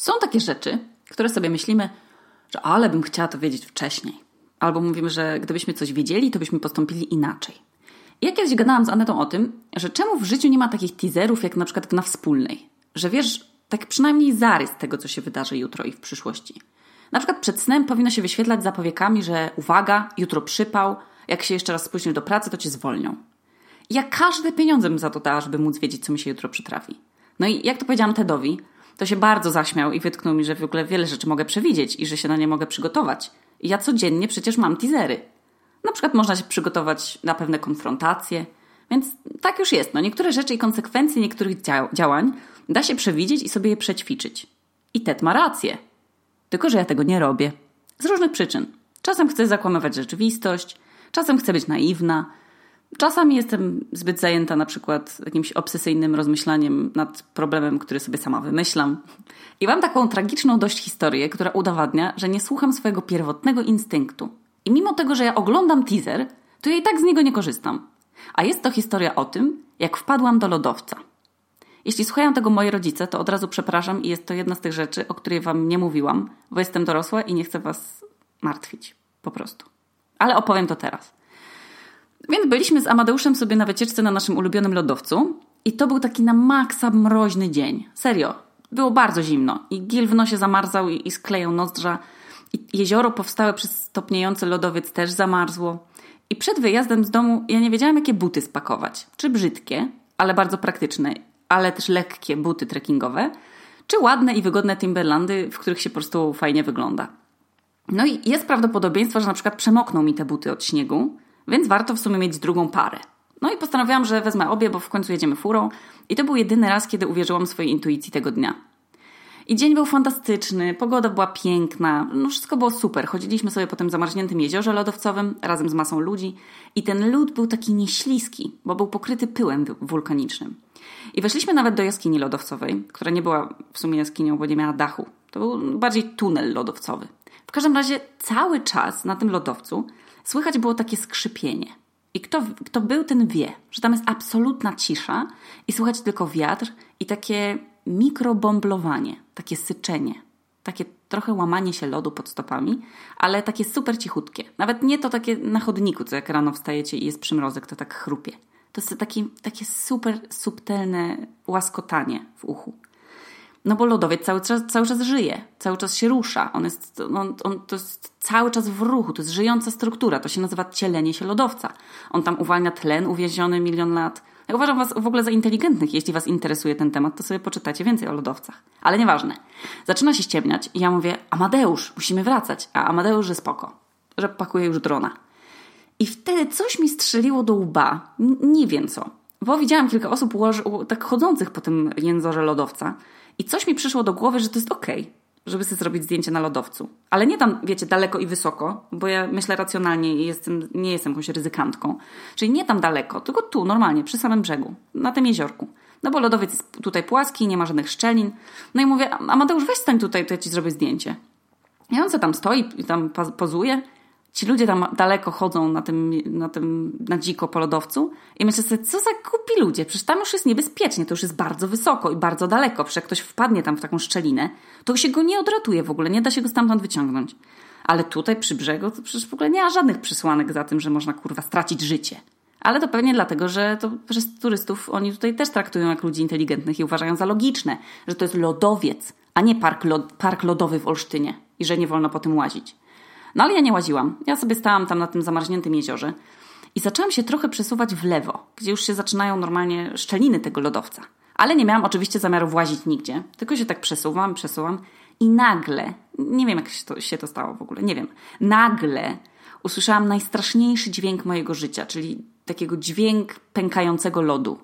Są takie rzeczy, które sobie myślimy, że ale bym chciała to wiedzieć wcześniej. Albo mówimy, że gdybyśmy coś wiedzieli, to byśmy postąpili inaczej. Ja kiedyś gadałam z Anetą o tym, że czemu w życiu nie ma takich teaserów, jak na przykład na wspólnej. Że wiesz, tak przynajmniej zarys tego, co się wydarzy jutro i w przyszłości. Na przykład przed snem powinno się wyświetlać za powiekami, że uwaga, jutro przypał, jak się jeszcze raz spóźnisz do pracy, to cię zwolnią. Ja każde pieniądze bym za to dała, żeby móc wiedzieć, co mi się jutro przytrafi. No i jak to powiedziałam Tedowi, to się bardzo zaśmiał i wytknął mi, że w ogóle wiele rzeczy mogę przewidzieć i że się na nie mogę przygotować. I ja codziennie przecież mam teasery. Na przykład można się przygotować na pewne konfrontacje. Więc tak już jest. No, niektóre rzeczy i konsekwencje niektórych działań da się przewidzieć i sobie je przećwiczyć. I Ted ma rację. Tylko, że ja tego nie robię. Z różnych przyczyn. Czasem chcę zakłamywać rzeczywistość, czasem chcę być naiwna, czasami jestem zbyt zajęta na przykład jakimś obsesyjnym rozmyślaniem nad problemem, który sobie sama wymyślam. I mam taką tragiczną dość historię, która udowadnia, że nie słucham swojego pierwotnego instynktu. I mimo tego, że ja oglądam teaser, to ja i tak z niego nie korzystam. A jest to historia o tym, jak wpadłam do lodowca. Jeśli słuchają tego moi rodzice, to od razu przepraszam i jest to jedna z tych rzeczy, o której wam nie mówiłam, bo jestem dorosła i nie chcę was martwić. Po prostu. Ale opowiem to teraz. Więc byliśmy z Amadeuszem sobie na wycieczce na naszym ulubionym lodowcu i to był taki na maksa mroźny dzień. Serio. Było bardzo zimno i gil w nosie zamarzał i, i sklejał nozdrza. I jezioro powstałe przez stopniejący lodowiec też zamarzło. I przed wyjazdem z domu ja nie wiedziałam, jakie buty spakować. Czy brzydkie, ale bardzo praktyczne, ale też lekkie buty trekkingowe, czy ładne i wygodne Timberlandy, w których się po prostu fajnie wygląda. No i jest prawdopodobieństwo, że na przykład przemokną mi te buty od śniegu, więc warto w sumie mieć drugą parę. No i postanowiłam, że wezmę obie, bo w końcu jedziemy furą. I to był jedyny raz, kiedy uwierzyłam swojej intuicji tego dnia. I dzień był fantastyczny, pogoda była piękna, no wszystko było super. Chodziliśmy sobie po tym zamarzniętym jeziorze lodowcowym razem z masą ludzi i ten lód był taki nieśliski, bo był pokryty pyłem wulkanicznym. I weszliśmy nawet do jaskini lodowcowej, która nie była w sumie jaskinią, bo nie miała dachu. To był bardziej tunel lodowcowy. W każdym razie cały czas na tym lodowcu słychać było takie skrzypienie. I kto, kto był, ten wie, że tam jest absolutna cisza i słychać tylko wiatr i takie mikrobomblowanie, takie syczenie, takie trochę łamanie się lodu pod stopami, ale takie super cichutkie. Nawet nie to takie na chodniku, co jak rano wstajecie i jest przymrozek, to tak chrupie. To jest taki, takie super subtelne łaskotanie w uchu. No bo lodowiec cały czas, cały czas żyje, cały czas się rusza. On jest, on, on, to jest cały czas w ruchu, to jest żyjąca struktura. To się nazywa cielenie się lodowca. On tam uwalnia tlen uwieziony milion lat. Ja uważam was w ogóle za inteligentnych. Jeśli was interesuje ten temat, to sobie poczytacie więcej o lodowcach. Ale nieważne. Zaczyna się ściemniać i ja mówię, Amadeusz, musimy wracać. A Amadeusz, że spoko, że pakuje już drona. I wtedy coś mi strzeliło do łba. nie wiem co. Bo widziałam kilka osób tak chodzących po tym jęzorze lodowca i coś mi przyszło do głowy, że to jest okej, okay, żeby sobie zrobić zdjęcie na lodowcu. Ale nie tam, wiecie, daleko i wysoko, bo ja myślę racjonalnie i jestem, nie jestem jakąś ryzykantką. Czyli nie tam daleko, tylko tu, normalnie, przy samym brzegu, na tym jeziorku. No bo lodowiec jest tutaj płaski, nie ma żadnych szczelin. No i mówię, Amadeusz, weź stań tutaj, to ja ci zrobię zdjęcie. I on co tam stoi tam pozuje Ci ludzie tam daleko chodzą na tym, na tym, na dziko po lodowcu i myślę sobie, co za głupi ludzie, przecież tam już jest niebezpiecznie, to już jest bardzo wysoko i bardzo daleko, przecież jak ktoś wpadnie tam w taką szczelinę, to się go nie odratuje w ogóle, nie da się go stamtąd wyciągnąć. Ale tutaj przy brzegu to przecież w ogóle nie ma żadnych przysłanek za tym, że można kurwa stracić życie. Ale to pewnie dlatego, że to przez turystów oni tutaj też traktują jak ludzi inteligentnych i uważają za logiczne, że to jest lodowiec, a nie park, lod, park lodowy w Olsztynie i że nie wolno po tym łazić. No ale ja nie łaziłam. Ja sobie stałam tam na tym zamarzniętym jeziorze i zaczęłam się trochę przesuwać w lewo, gdzie już się zaczynają normalnie szczeliny tego lodowca. Ale nie miałam oczywiście zamiaru włazić nigdzie, tylko się tak przesuwam, przesuwam i nagle, nie wiem jak się to, się to stało w ogóle, nie wiem, nagle usłyszałam najstraszniejszy dźwięk mojego życia, czyli takiego dźwięk pękającego lodu.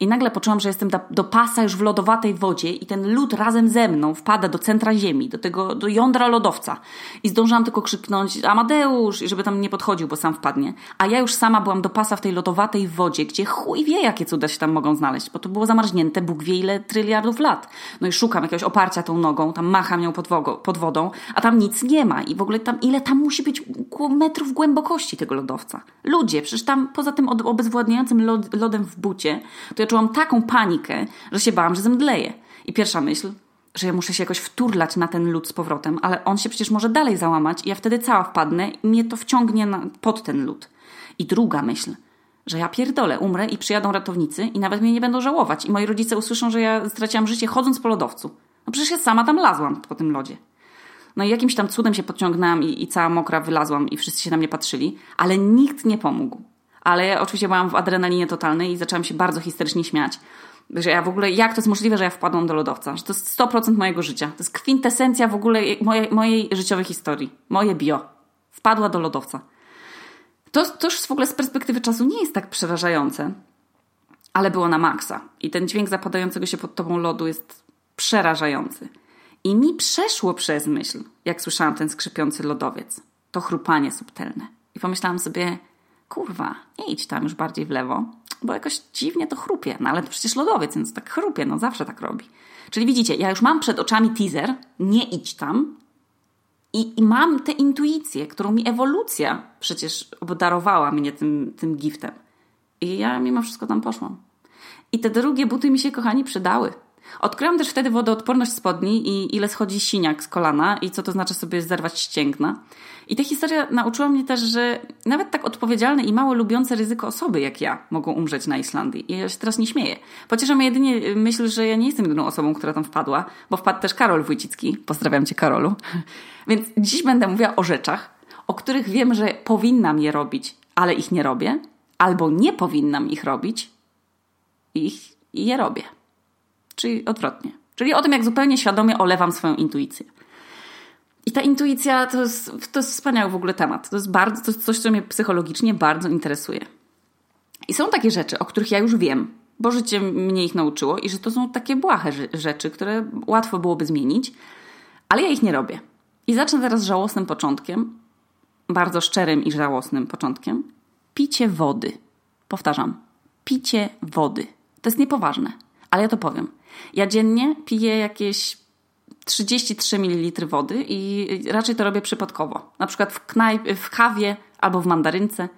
I nagle poczułam, że jestem do pasa już w lodowatej wodzie i ten lód razem ze mną wpada do centra ziemi, do tego, do jądra lodowca. I zdążyłam tylko krzyknąć Amadeusz, żeby tam nie podchodził, bo sam wpadnie. A ja już sama byłam do pasa w tej lodowatej wodzie, gdzie chuj wie, jakie cuda się tam mogą znaleźć, bo to było zamarznięte Bóg wie ile tryliardów lat. No i szukam jakiegoś oparcia tą nogą, tam macham ją pod, pod wodą, a tam nic nie ma. I w ogóle tam, ile tam musi być metrów głębokości tego lodowca? Ludzie, przecież tam poza tym obezwładniającym lod, lodem w bucie, to ja czułam taką panikę, że się bałam, że zemdleję. I pierwsza myśl, że ja muszę się jakoś wturlać na ten lód z powrotem, ale on się przecież może dalej załamać i ja wtedy cała wpadnę i mnie to wciągnie na, pod ten lód. I druga myśl, że ja pierdolę, umrę i przyjadą ratownicy i nawet mnie nie będą żałować i moi rodzice usłyszą, że ja straciłam życie chodząc po lodowcu. No przecież ja sama tam lazłam po tym lodzie. No i jakimś tam cudem się podciągnęłam i, i cała mokra wylazłam i wszyscy się na mnie patrzyli, ale nikt nie pomógł. Ale ja oczywiście byłam w adrenalinie totalnej i zaczęłam się bardzo histerycznie śmiać. Że ja w ogóle, jak to jest możliwe, że ja wpadłam do lodowca? Że to jest 100% mojego życia. To jest kwintesencja w ogóle mojej, mojej życiowej historii. Moje bio. Wpadła do lodowca. To, to już w ogóle z perspektywy czasu nie jest tak przerażające, ale było na maksa. I ten dźwięk zapadającego się pod tobą lodu jest przerażający. I mi przeszło przez myśl, jak słyszałam ten skrzypiący lodowiec. To chrupanie subtelne. I pomyślałam sobie, kurwa, idź tam już bardziej w lewo, bo jakoś dziwnie to chrupie. No ale to przecież lodowiec, więc tak chrupie, no zawsze tak robi. Czyli widzicie, ja już mam przed oczami teaser, nie idź tam. I, i mam tę intuicję, którą mi ewolucja przecież obdarowała mnie tym, tym giftem. I ja mimo wszystko tam poszłam. I te drugie buty mi się, kochani, przydały. Odkryłam też wtedy wodoodporność spodni i ile schodzi siniak z kolana i co to znaczy sobie zerwać ścięgna. I ta historia nauczyła mnie też, że nawet tak odpowiedzialne i mało lubiące ryzyko osoby jak ja mogą umrzeć na Islandii. I ja się teraz nie śmieję. Pociesza mnie jedynie myśl, że ja nie jestem jedyną osobą, która tam wpadła, bo wpadł też Karol Wójcicki. Pozdrawiam cię, Karolu. Więc dziś będę mówiła o rzeczach, o których wiem, że powinnam je robić, ale ich nie robię, albo nie powinnam ich robić i, i je robię. Czyli odwrotnie. Czyli o tym, jak zupełnie świadomie olewam swoją intuicję. I ta intuicja to jest, to jest wspaniały w ogóle temat. To jest, bardzo, to jest coś, co mnie psychologicznie bardzo interesuje. I są takie rzeczy, o których ja już wiem, bo życie mnie ich nauczyło i że to są takie błahe rzeczy, które łatwo byłoby zmienić, ale ja ich nie robię. I zacznę teraz żałosnym początkiem, bardzo szczerym i żałosnym początkiem. Picie wody. Powtarzam, picie wody. To jest niepoważne, ale ja to powiem. Ja dziennie piję jakieś 33 ml wody i raczej to robię przypadkowo. Na przykład w, knajp, w kawie albo w mandarynce.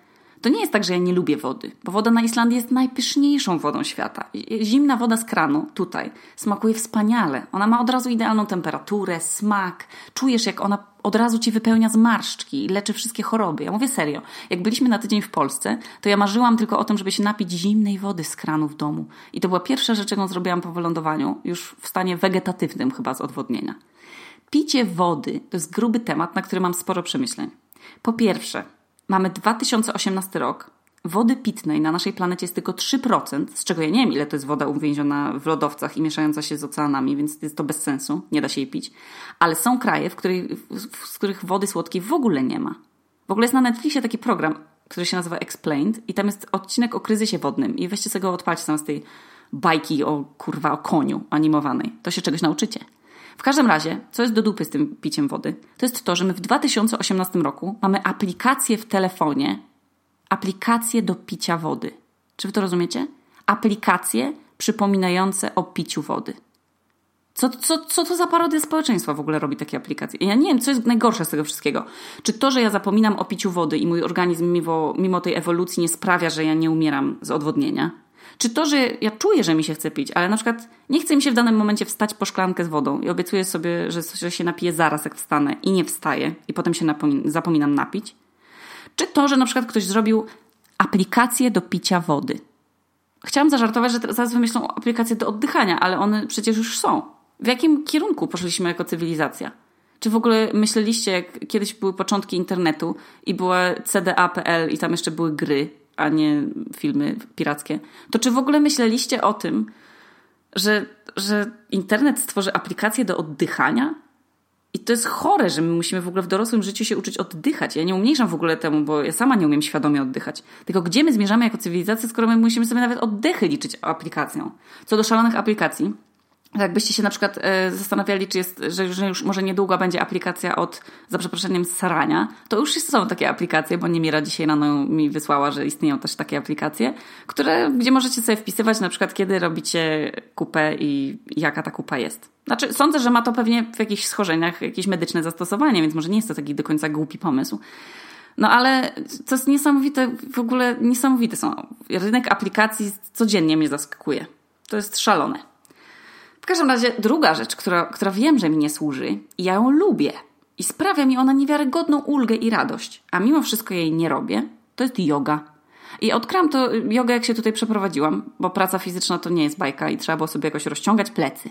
To nie jest tak, że ja nie lubię wody, bo woda na Islandii jest najpyszniejszą wodą świata. Zimna woda z kranu tutaj smakuje wspaniale. Ona ma od razu idealną temperaturę, smak. Czujesz, jak ona od razu ci wypełnia zmarszczki i leczy wszystkie choroby. Ja mówię serio. Jak byliśmy na tydzień w Polsce, to ja marzyłam tylko o tym, żeby się napić zimnej wody z kranu w domu. I to była pierwsza rzecz, jaką zrobiłam po wylądowaniu, już w stanie wegetatywnym chyba z odwodnienia. Picie wody to jest gruby temat, na który mam sporo przemyśleń. Po pierwsze, Mamy 2018 rok. Wody pitnej na naszej planecie jest tylko 3%, z czego ja nie wiem, ile to jest woda uwięziona w lodowcach i mieszająca się z oceanami, więc jest to bez sensu, nie da się jej pić. Ale są kraje, w, których, w których wody słodkiej w ogóle nie ma. W ogóle jest na Netflixie taki program, który się nazywa Explained i tam jest odcinek o kryzysie wodnym i weźcie sobie go odpalcie tam z tej bajki o kurwa o koniu animowanej. To się czegoś nauczycie. W każdym razie, co jest do dupy z tym piciem wody, to jest to, że my w 2018 roku mamy aplikację w telefonie, aplikację do picia wody. Czy wy to rozumiecie? Aplikacje przypominające o piciu wody. Co, co, co to za parodia społeczeństwa w ogóle robi takie aplikacje? Ja nie wiem, co jest najgorsze z tego wszystkiego. Czy to, że ja zapominam o piciu wody i mój organizm mimo, mimo tej ewolucji nie sprawia, że ja nie umieram z odwodnienia? Czy to, że ja czuję, że mi się chce pić, ale na przykład nie chce mi się w danym momencie wstać po szklankę z wodą i obiecuję sobie, że, się napiję zaraz, jak wstanę i nie wstaję i potem się zapominam napić? Czy to, że na przykład ktoś zrobił aplikację do picia wody? Chciałam zażartować, że zaraz wymyślą aplikacje do oddychania, ale one przecież już są. W jakim kierunku poszliśmy jako cywilizacja? Czy w ogóle myśleliście, jak kiedyś były początki internetu i była CDA.pl i tam jeszcze były gry a nie filmy pirackie, to czy w ogóle myśleliście o tym, że, że internet stworzy aplikację do oddychania? I to jest chore, że my musimy w ogóle w dorosłym życiu się uczyć oddychać. Ja nie umniejszam w ogóle temu, bo ja sama nie umiem świadomie oddychać. Tylko gdzie my zmierzamy jako cywilizacja, skoro my musimy sobie nawet oddechy liczyć aplikacją? Co do szalonych aplikacji, Jakbyście się na przykład e, zastanawiali, czy jest, że, już może niedługo będzie aplikacja od, za przeproszeniem, sarania, to już są takie aplikacje, bo Niemiera dzisiaj rano mi wysłała, że istnieją też takie aplikacje, które, gdzie możecie sobie wpisywać na przykład, kiedy robicie kupę i jaka ta kupa jest. Znaczy, sądzę, że ma to pewnie w jakichś schorzeniach jakieś medyczne zastosowanie, więc może nie jest to taki do końca głupi pomysł. No ale co jest niesamowite, w ogóle niesamowite są. Rynek aplikacji codziennie mnie zaskakuje. To jest szalone. W każdym razie druga rzecz, która, która wiem, że mi nie służy i ja ją lubię i sprawia mi ona niewiarygodną ulgę i radość, a mimo wszystko jej nie robię, to jest yoga. I odkryłam to jogę, jak się tutaj przeprowadziłam, bo praca fizyczna to nie jest bajka i trzeba było sobie jakoś rozciągać plecy.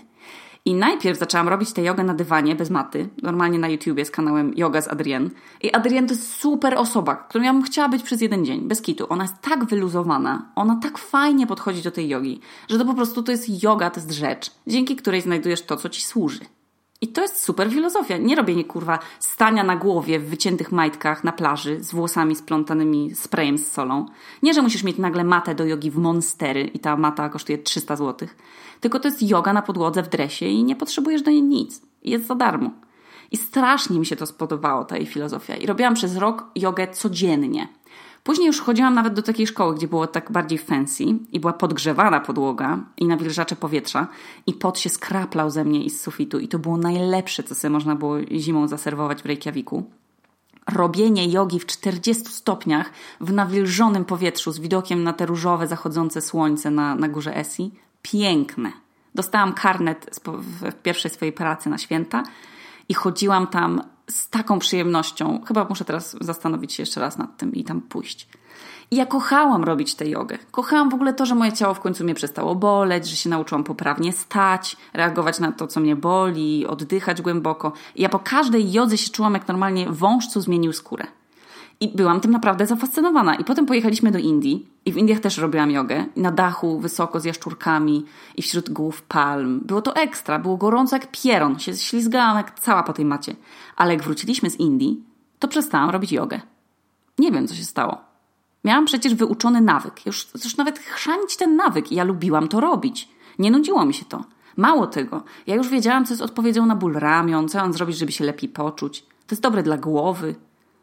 I najpierw zaczęłam robić tę jogę na dywanie, bez maty. Normalnie na YouTubie z kanałem Yoga z Adrienne. I Adrienne to jest super osoba, którą ja bym chciała być przez jeden dzień, bez kitu. Ona jest tak wyluzowana, ona tak fajnie podchodzi do tej jogi, że to po prostu to jest yoga, to jest rzecz, dzięki której znajdujesz to, co ci służy. I to jest super filozofia. Nie robienie kurwa stania na głowie w wyciętych majtkach na plaży z włosami splątanymi sprayem z solą. Nie, że musisz mieć nagle matę do jogi w monstery i ta mata kosztuje 300 zł. Tylko to jest yoga na podłodze w dresie i nie potrzebujesz do niej nic. Jest za darmo. I strasznie mi się to spodobało, ta jej filozofia. I robiłam przez rok jogę codziennie. Później już chodziłam nawet do takiej szkoły, gdzie było tak bardziej fancy i była podgrzewana podłoga i nawilżacze powietrza i pot się skraplał ze mnie i z sufitu i to było najlepsze, co sobie można było zimą zaserwować w Reykjaviku. Robienie jogi w 40 stopniach w nawilżonym powietrzu z widokiem na te różowe zachodzące słońce na, na górze Esi. Piękne. Dostałam karnet w pierwszej swojej pracy na święta i chodziłam tam z taką przyjemnością. Chyba muszę teraz zastanowić się jeszcze raz nad tym i tam pójść. I ja kochałam robić tę jogę. Kochałam w ogóle to, że moje ciało w końcu mnie przestało boleć, że się nauczyłam poprawnie stać, reagować na to, co mnie boli, oddychać głęboko. I ja po każdej jodze się czułam, jak normalnie wąż, co zmienił skórę. I byłam tym naprawdę zafascynowana. I potem pojechaliśmy do Indii i w Indiach też robiłam jogę. Na dachu, wysoko, z jaszczurkami i wśród głów palm. Było to ekstra, było gorąco jak pieron. Się ślizgałam jak cała po tej macie. Ale jak wróciliśmy z Indii, to przestałam robić jogę. Nie wiem, co się stało. Miałam przecież wyuczony nawyk. Już, już nawet chrzanić ten nawyk i ja lubiłam to robić. Nie nudziło mi się to. Mało tego, ja już wiedziałam, co jest odpowiedzią na ból ramion, co mam zrobić, żeby się lepiej poczuć. To jest dobre dla głowy,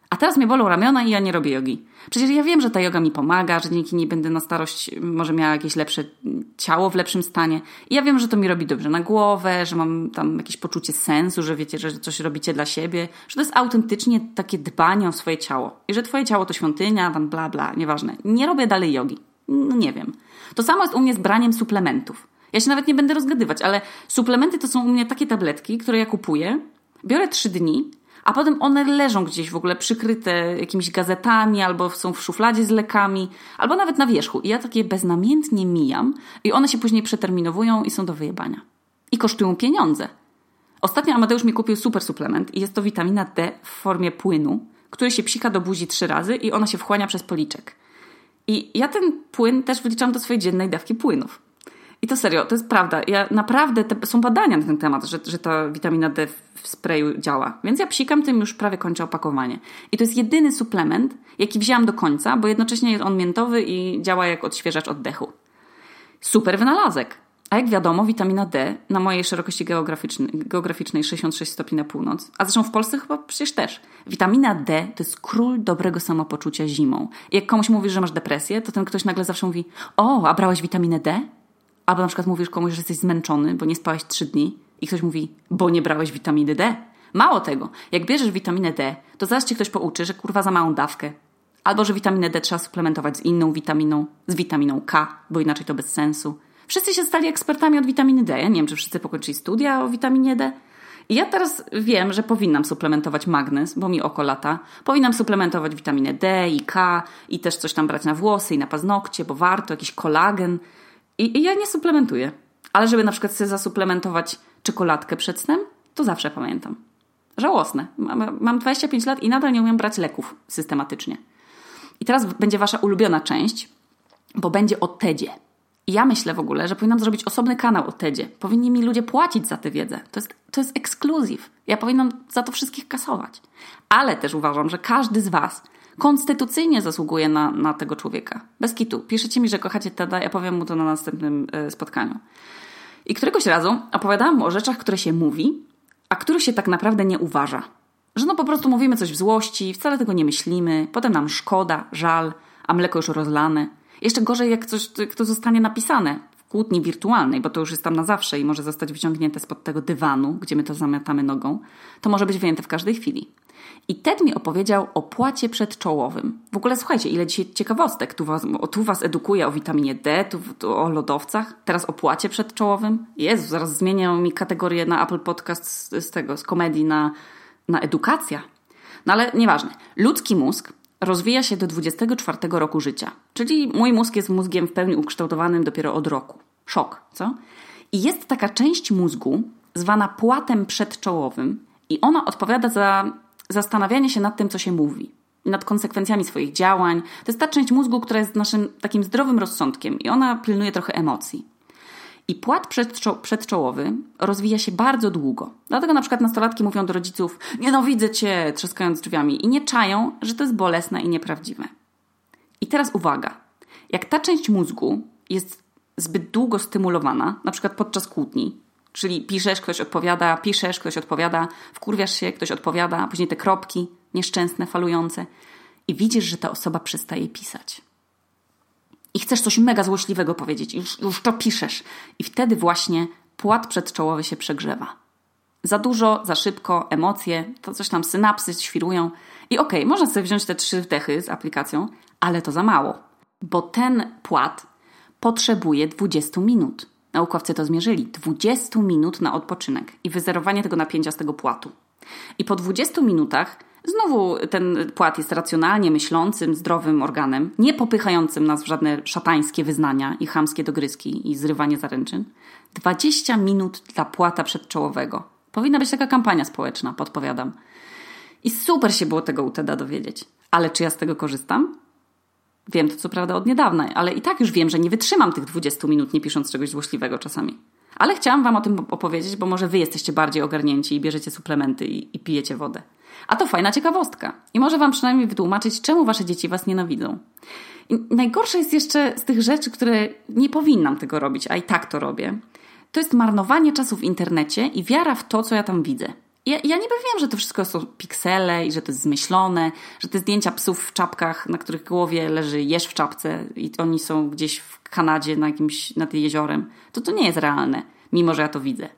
a teraz mnie bolą ramiona i ja nie robię jogi. Przecież ja wiem, że ta yoga mi pomaga, że dzięki niej będę na starość może miała jakieś lepsze ciało w lepszym stanie. I ja wiem, że to mi robi dobrze na głowę, że mam tam jakieś poczucie sensu, że wiecie, że coś robicie dla siebie, że to jest autentycznie takie dbanie o swoje ciało. I że twoje ciało to świątynia, tam bla bla, nieważne. Nie robię dalej jogi. No nie wiem. To samo jest u mnie z braniem suplementów. Ja się nawet nie będę rozgadywać, ale suplementy to są u mnie takie tabletki, które ja kupuję, biorę trzy dni, a potem one leżą gdzieś w ogóle przykryte jakimiś gazetami, albo są w szufladzie z lekami, albo nawet na wierzchu. I ja takie beznamiętnie mijam i one się później przeterminowują i są do wyjebania. I kosztują pieniądze. Ostatnio Amadeusz mi kupił super suplement i jest to witamina D w formie płynu, który się psika do buzi trzy razy i ona się wchłania przez policzek. I ja ten płyn też wyliczam do swojej dziennej dawki płynów. I to serio, to jest prawda. Ja naprawdę, te, są badania na ten temat, że, że ta witamina D w sprayu działa. Więc ja psikam tym już prawie kończę opakowanie. I to jest jedyny suplement, jaki wzięłam do końca, bo jednocześnie jest on miętowy i działa jak odświeżacz oddechu. Super wynalazek. A jak wiadomo, witamina D na mojej szerokości geograficznej, geograficznej 66 stopni na północ, a zresztą w Polsce chyba przecież też. Witamina D to jest król dobrego samopoczucia zimą. I jak komuś mówisz, że masz depresję, to ten ktoś nagle zawsze mówi: O, a brałeś witaminę D? Albo na przykład mówisz komuś, że jesteś zmęczony, bo nie spałeś trzy dni i ktoś mówi, bo nie brałeś witaminy D. Mało tego, jak bierzesz witaminę D, to zaraz cię ktoś pouczy, że kurwa za małą dawkę. Albo, że witaminę D trzeba suplementować z inną witaminą, z witaminą K, bo inaczej to bez sensu. Wszyscy się stali ekspertami od witaminy D. Ja nie wiem, czy wszyscy pokończyli studia o witaminie D. I ja teraz wiem, że powinnam suplementować magnez, bo mi oko lata. Powinnam suplementować witaminę D i K i też coś tam brać na włosy i na paznokcie, bo warto, jakiś kolagen. I, I, ja nie suplementuję. Ale żeby na przykład sobie zasuplementować czekoladkę przed snem, to zawsze pamiętam. Żałosne. Mam, mam 25 lat i nadal nie umiem brać leków systematycznie. I teraz będzie wasza ulubiona część, bo będzie o TEDzie. Ja myślę w ogóle, że powinnam zrobić osobny kanał o TEDzie. Powinni mi ludzie płacić za tę wiedzę. To jest, to jest ekskluzyw. Ja powinnam za to wszystkich kasować. Ale też uważam, że każdy z was konstytucyjnie zasługuje na, na tego człowieka. Bez kitu. Piszecie mi, że kochacie Teda, ja powiem mu to na następnym e, spotkaniu. I któregoś razu opowiadałam mu o rzeczach, które się mówi, a których się tak naprawdę nie uważa. Że no po prostu mówimy coś w złości, wcale tego nie myślimy, potem nam szkoda, żal, a mleko już rozlane. Jeszcze gorzej, jak coś to zostanie napisane w kłótni wirtualnej, bo to już jest tam na zawsze i może zostać wyciągnięte spod tego dywanu, gdzie my to zamiatamy nogą, to może być wyjęte w każdej chwili. I Ted mi opowiedział o płacie przedczołowym. W ogóle słuchajcie, ile dzisiaj ciekawostek. Tu was, tu was edukuje o witaminie D, tu, tu o lodowcach, teraz o płacie przedczołowym. Jezu, zaraz zmienią mi kategorię na Apple Podcast z, z tego, z komedii na, na edukacja. No ale nieważne. Ludzki mózg rozwija się do 24 roku życia. Czyli mój mózg jest mózgiem w pełni ukształtowanym dopiero od roku. Szok, co? I jest taka część mózgu, zwana płatem przedczołowym, i ona odpowiada za zastanawianie się nad tym, co się mówi, nad konsekwencjami swoich działań. To jest ta część mózgu, która jest naszym takim zdrowym rozsądkiem i ona pilnuje trochę emocji. I płat przedczołowy rozwija się bardzo długo. Dlatego na przykład nastolatki mówią do rodziców: Nienawidzę cię, trzaskając drzwiami, i nie czają, że to jest bolesne i nieprawdziwe. I teraz uwaga: jak ta część mózgu jest zbyt długo stymulowana, na przykład podczas kłótni, czyli piszesz, ktoś odpowiada, piszesz, ktoś odpowiada, wkurwiasz się, ktoś odpowiada, później te kropki nieszczęsne, falujące, i widzisz, że ta osoba przestaje pisać i chcesz coś mega złośliwego powiedzieć, już, już to piszesz. I wtedy właśnie płat przedczołowy się przegrzewa. Za dużo, za szybko, emocje, to coś tam synapsy świrują. I okej, okay, można sobie wziąć te trzy wdechy z aplikacją, ale to za mało, bo ten płat potrzebuje 20 minut. Naukowcy to zmierzyli. 20 minut na odpoczynek i wyzerowanie tego napięcia z tego płatu. I po 20 minutach Znowu ten płat jest racjonalnie myślącym, zdrowym organem, nie popychającym nas w żadne szatańskie wyznania i chamskie dogryzki i zrywanie zaręczyn. 20 minut dla płata przedczołowego. Powinna być taka kampania społeczna, podpowiadam. I super się było tego u Teda dowiedzieć. Ale czy ja z tego korzystam? Wiem to co prawda od niedawna, ale i tak już wiem, że nie wytrzymam tych 20 minut nie pisząc czegoś złośliwego czasami. Ale chciałam Wam o tym opowiedzieć, bo może Wy jesteście bardziej ogarnięci i bierzecie suplementy i, i pijecie wodę. A to fajna ciekawostka. I może Wam przynajmniej wytłumaczyć, czemu Wasze dzieci Was nienawidzą. I najgorsze jest jeszcze z tych rzeczy, które nie powinnam tego robić, a i tak to robię. To jest marnowanie czasu w internecie i wiara w to, co ja tam widzę. Ja, ja niby wiem, że to wszystko są piksele i że to jest zmyślone, że te zdjęcia psów w czapkach, na których głowie leży jeż w czapce i oni są gdzieś w Kanadzie na jakimś, nad jeziorem, to to nie jest realne, mimo że ja to widzę.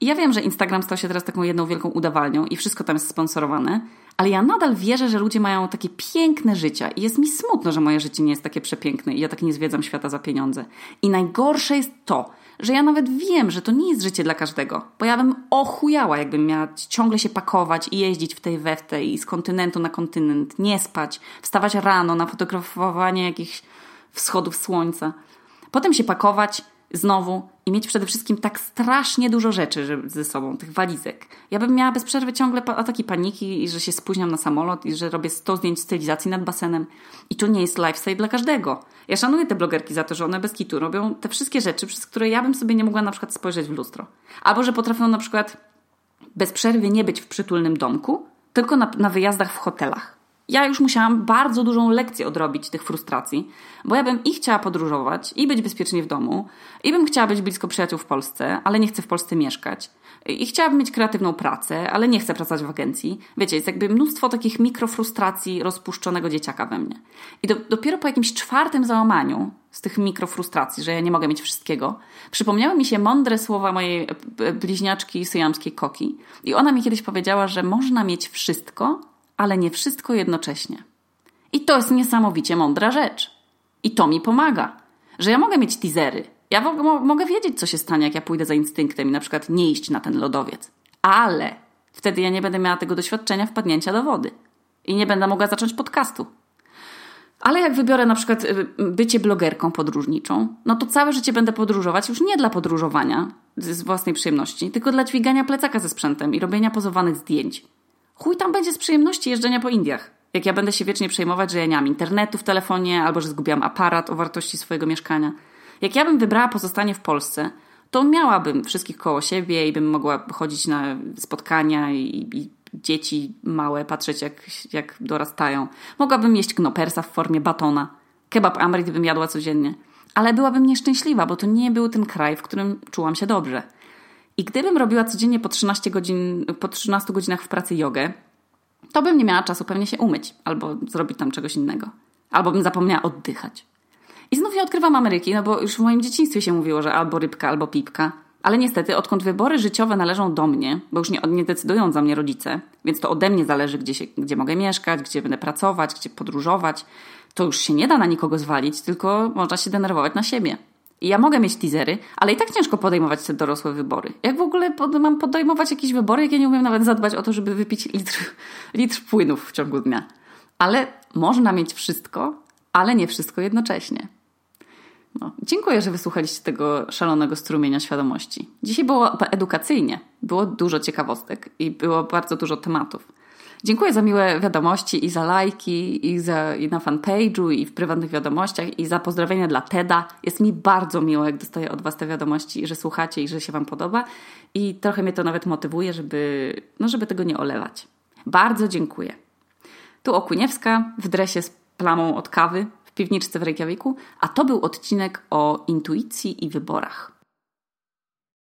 I ja wiem, że Instagram stał się teraz taką jedną wielką udawalnią i wszystko tam jest sponsorowane, ale ja nadal wierzę, że ludzie mają takie piękne życia i jest mi smutno, że moje życie nie jest takie przepiękne i ja tak nie zwiedzam świata za pieniądze. I najgorsze jest to, że ja nawet wiem, że to nie jest życie dla każdego, bo ja bym ochujała, jakbym miała ciągle się pakować i jeździć w tej we i z kontynentu na kontynent, nie spać, wstawać rano na fotografowanie jakichś wschodów słońca, potem się pakować znowu i mieć przede wszystkim tak strasznie dużo rzeczy ze sobą, tych walizek. Ja bym miała bez przerwy ciągle ataki paniki i że się spóźniam na samolot i że robię 100 zdjęć stylizacji nad basenem. I to nie jest lifestyle dla każdego. Ja szanuję te blogerki za to, że one bez kitu robią te wszystkie rzeczy, przez które ja bym sobie nie mogła na przykład spojrzeć w lustro. Albo że potrafią na przykład bez przerwy nie być w przytulnym domku, tylko na, na wyjazdach w hotelach ja już musiałam bardzo dużą lekcję odrobić tych frustracji, bo ja bym i chciała podróżować, i być bezpiecznie w domu, i bym chciała być blisko przyjaciół w Polsce, ale nie chcę w Polsce mieszkać. I chciałabym mieć kreatywną pracę, ale nie chcę pracować w agencji. Wiecie, jest jakby mnóstwo takich mikrofrustracji rozpuszczonego dzieciaka we mnie. I do, dopiero po jakimś czwartym załamaniu z tych mikrofrustracji, że ja nie mogę mieć wszystkiego, przypomniały mi się mądre słowa mojej bliźniaczki syjamskiej Koki. I ona mi kiedyś powiedziała, że można mieć wszystko, ale nie wszystko jednocześnie. I to jest niesamowicie mądra rzecz. I to mi pomaga, że ja mogę mieć teasery. Ja mogę wiedzieć, co się stanie, jak ja pójdę za instynktem i na przykład nie iść na ten lodowiec. Ale wtedy ja nie będę miała tego doświadczenia wpadnięcia do wody. I nie będę mogła zacząć podcastu. Ale jak wybiorę na przykład y, bycie blogerką podróżniczą, no to całe życie będę podróżować już nie dla podróżowania z własnej przyjemności, tylko dla dźwigania plecaka ze sprzętem i robienia pozowanych zdjęć. Chuj tam będzie z przyjemności jeżdżenia po Indiach. Jak ja będę się wiecznie przejmować, że ja nie mam internetu w telefonie albo że zgubiłam aparat o wartości swojego mieszkania. Jak ja bym wybrała pozostanie w Polsce, to miałabym wszystkich koło siebie i bym mogła chodzić na spotkania i, i dzieci małe patrzeć jak, jak dorastają. Mogłabym jeść knopersa w formie batona. Kebab amrit bym jadła codziennie. Ale byłabym nieszczęśliwa, bo to nie był ten kraj, w którym czułam się dobrze. I gdybym robiła codziennie po 13, godzin, po 13 godzinach w pracy jogę, to bym nie miała czasu pewnie się umyć albo zrobić tam czegoś innego. Albo bym zapomniała oddychać. I znów ja odkrywam Ameryki, no bo już w moim dzieciństwie się mówiło, że albo rybka, albo pipka. Ale niestety, odkąd wybory życiowe należą do mnie, bo już nie, nie decydują za mnie rodzice, więc to ode mnie zależy, gdzie, się, gdzie mogę mieszkać, gdzie będę pracować, gdzie podróżować, to już się nie da na nikogo zwalić, tylko można się denerwować na siebie. I ja mogę mieć teasery, ale i tak ciężko podejmować te dorosłe wybory. Jak w ogóle pod, mam podejmować jakieś wybory, jak ja nie umiem nawet zadbać o to, żeby wypić litr, litr płynów w ciągu dnia. Ale można mieć wszystko, ale nie wszystko jednocześnie. No, dziękuję, że wysłuchaliście tego szalonego strumienia świadomości. Dzisiaj było edukacyjnie, było dużo ciekawostek i było bardzo dużo tematów. Dziękuję za miłe wiadomości i za lajki, i, za, i na fanpage'u, i w prywatnych wiadomościach, i za pozdrowienia dla Teda. Jest mi bardzo miło, jak dostaję od Was te wiadomości, że słuchacie i że się Wam podoba. I trochę mnie to nawet motywuje, żeby, no, żeby tego nie olewać. Bardzo dziękuję. Tu Okuniewska w dresie z plamą od kawy w piwniczce w Reykjaviku, a to był odcinek o intuicji i wyborach.